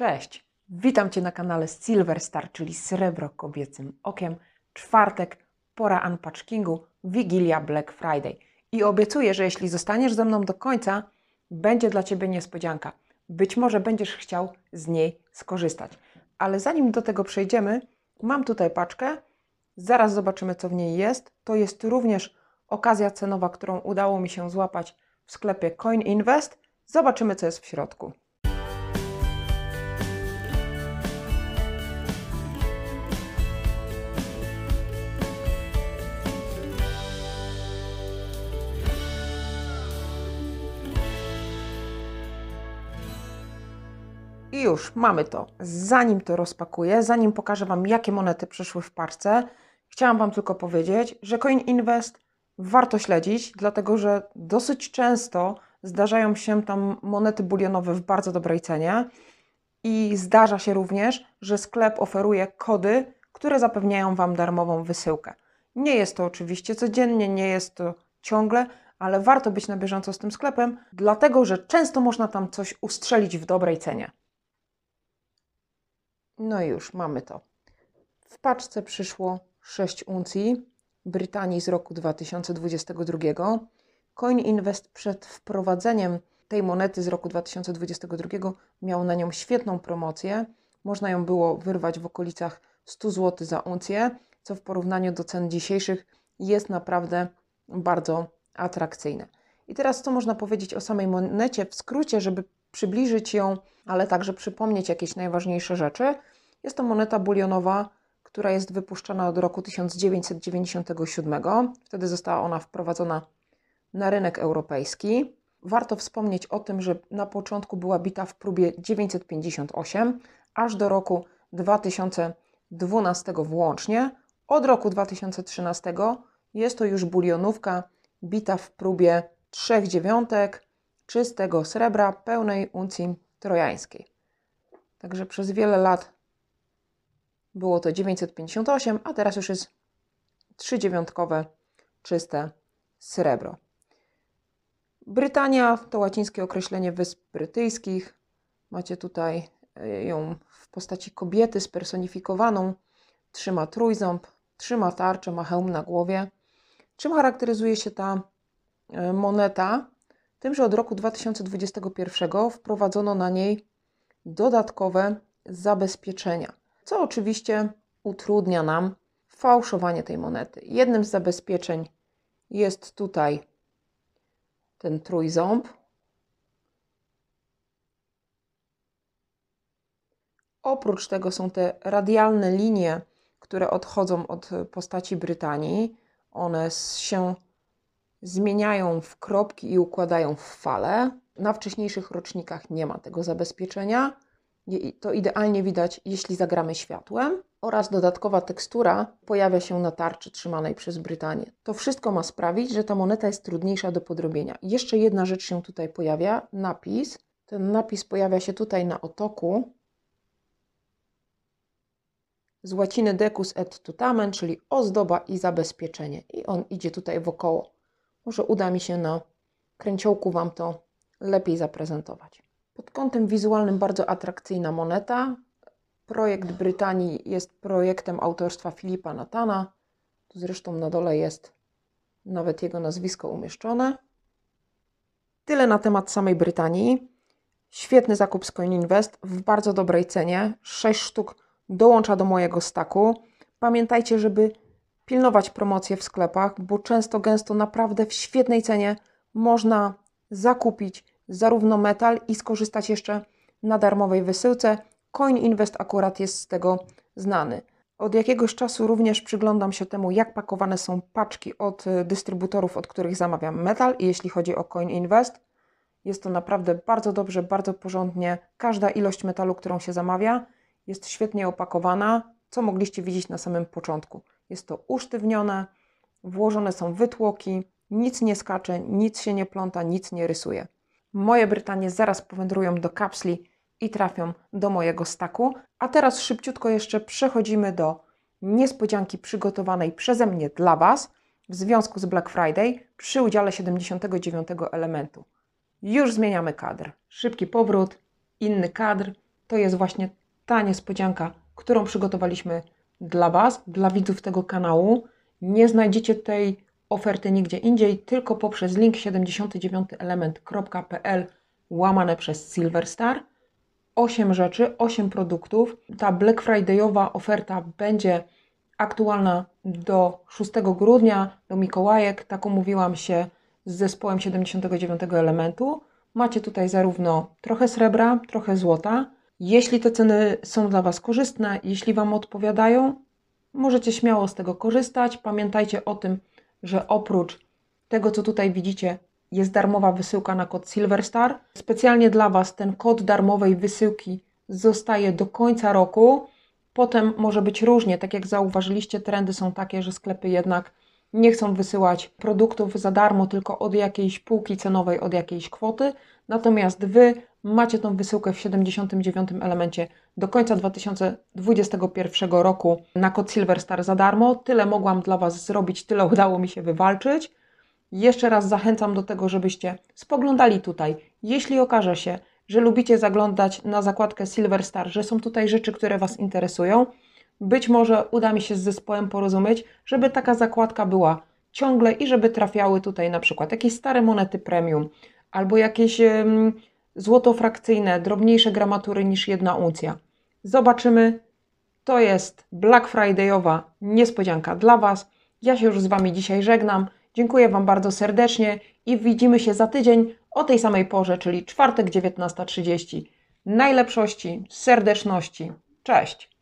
Cześć, witam Cię na kanale Silver Star, czyli Srebro Kobiecym Okiem. Czwartek, pora unpatchingu, Wigilia Black Friday. I obiecuję, że jeśli zostaniesz ze mną do końca, będzie dla Ciebie niespodzianka. Być może będziesz chciał z niej skorzystać. Ale zanim do tego przejdziemy, mam tutaj paczkę. Zaraz zobaczymy, co w niej jest. To jest również okazja cenowa, którą udało mi się złapać w sklepie Coin Invest. Zobaczymy, co jest w środku. I już mamy to. Zanim to rozpakuję, zanim pokażę Wam, jakie monety przyszły w parce, chciałam Wam tylko powiedzieć, że Coin Invest warto śledzić, dlatego że dosyć często zdarzają się tam monety bulionowe w bardzo dobrej cenie i zdarza się również, że sklep oferuje kody, które zapewniają Wam darmową wysyłkę. Nie jest to oczywiście codziennie, nie jest to ciągle, ale warto być na bieżąco z tym sklepem, dlatego że często można tam coś ustrzelić w dobrej cenie. No i już mamy to. W paczce przyszło 6 uncji Brytanii z roku 2022. Coin Invest przed wprowadzeniem tej monety z roku 2022 miał na nią świetną promocję. Można ją było wyrwać w okolicach 100 zł za uncję, co w porównaniu do cen dzisiejszych jest naprawdę bardzo atrakcyjne. I teraz co można powiedzieć o samej monecie w skrócie, żeby przybliżyć ją, ale także przypomnieć jakieś najważniejsze rzeczy. Jest to moneta bulionowa, która jest wypuszczana od roku 1997. Wtedy została ona wprowadzona na rynek europejski. Warto wspomnieć o tym, że na początku była bita w próbie 958, aż do roku 2012 włącznie. Od roku 2013 jest to już bulionówka bita w próbie 3 dziewiątek czystego srebra pełnej uncji trojańskiej. Także przez wiele lat było to 958, a teraz już jest 3 dziewiątkowe czyste srebro. Brytania to łacińskie określenie Wysp Brytyjskich. Macie tutaj e, ją w postaci kobiety spersonifikowaną. Trzyma trójząb, trzyma tarczę, ma hełm na głowie. Czym charakteryzuje się ta e, moneta? Tym, że od roku 2021 wprowadzono na niej dodatkowe zabezpieczenia, co oczywiście utrudnia nam fałszowanie tej monety. Jednym z zabezpieczeń jest tutaj ten trójząb. Oprócz tego są te radialne linie, które odchodzą od postaci Brytanii. One się zmieniają w kropki i układają w fale. Na wcześniejszych rocznikach nie ma tego zabezpieczenia. To idealnie widać, jeśli zagramy światłem. Oraz dodatkowa tekstura pojawia się na tarczy trzymanej przez Brytanię. To wszystko ma sprawić, że ta moneta jest trudniejsza do podrobienia. Jeszcze jedna rzecz się tutaj pojawia napis. Ten napis pojawia się tutaj na otoku z łaciny decus et tutamen, czyli ozdoba i zabezpieczenie. I on idzie tutaj wokoło. Może uda mi się na kręciołku Wam to lepiej zaprezentować. Pod kątem wizualnym bardzo atrakcyjna moneta. Projekt Brytanii jest projektem autorstwa Filipa Natana. Tu zresztą na dole jest nawet jego nazwisko umieszczone. Tyle na temat samej Brytanii. Świetny zakup z Coin Invest w bardzo dobrej cenie. 6 sztuk dołącza do mojego staku. Pamiętajcie, żeby pilnować promocje w sklepach, bo często, gęsto, naprawdę w świetnej cenie można zakupić zarówno metal i skorzystać jeszcze na darmowej wysyłce. Coin Invest akurat jest z tego znany. Od jakiegoś czasu również przyglądam się temu, jak pakowane są paczki od dystrybutorów, od których zamawiam metal. I jeśli chodzi o Coin Invest, jest to naprawdę bardzo dobrze, bardzo porządnie. Każda ilość metalu, którą się zamawia, jest świetnie opakowana, co mogliście widzieć na samym początku. Jest to usztywnione, włożone są wytłoki, nic nie skacze, nic się nie pląta, nic nie rysuje. Moje Brytanie zaraz powędrują do kapsli i trafią do mojego staku. A teraz szybciutko jeszcze przechodzimy do niespodzianki przygotowanej przeze mnie dla Was w związku z Black Friday przy udziale 79 elementu. Już zmieniamy kadr. Szybki powrót, inny kadr. to jest właśnie ta niespodzianka, którą przygotowaliśmy dla Was, dla widzów tego kanału. Nie znajdziecie tej oferty nigdzie indziej, tylko poprzez link 79element.pl łamane przez Silverstar. 8 rzeczy, 8 produktów. Ta Black Friday'owa oferta będzie aktualna do 6 grudnia, do Mikołajek. Tak umówiłam się z zespołem 79 elementu. Macie tutaj zarówno trochę srebra, trochę złota. Jeśli te ceny są dla Was korzystne, jeśli Wam odpowiadają, możecie śmiało z tego korzystać. Pamiętajcie o tym, że oprócz tego, co tutaj widzicie, jest darmowa wysyłka na kod Silverstar. Specjalnie dla Was ten kod darmowej wysyłki zostaje do końca roku. Potem może być różnie, tak jak zauważyliście, trendy są takie, że sklepy jednak nie chcą wysyłać produktów za darmo, tylko od jakiejś półki cenowej, od jakiejś kwoty. Natomiast Wy macie tą wysyłkę w 79 elemencie do końca 2021 roku na kod Silverstar za darmo. Tyle mogłam dla Was zrobić, tyle udało mi się wywalczyć. Jeszcze raz zachęcam do tego, żebyście spoglądali tutaj. Jeśli okaże się, że lubicie zaglądać na zakładkę Silverstar, że są tutaj rzeczy, które Was interesują, być może uda mi się z zespołem porozumieć, żeby taka zakładka była ciągle i żeby trafiały tutaj na przykład jakieś stare monety premium albo jakieś um, złotofrakcyjne, drobniejsze gramatury niż jedna uncja. Zobaczymy. To jest Black Friday'owa niespodzianka dla Was. Ja się już z Wami dzisiaj żegnam. Dziękuję Wam bardzo serdecznie i widzimy się za tydzień o tej samej porze, czyli czwartek 19.30. Najlepszości, serdeczności. Cześć!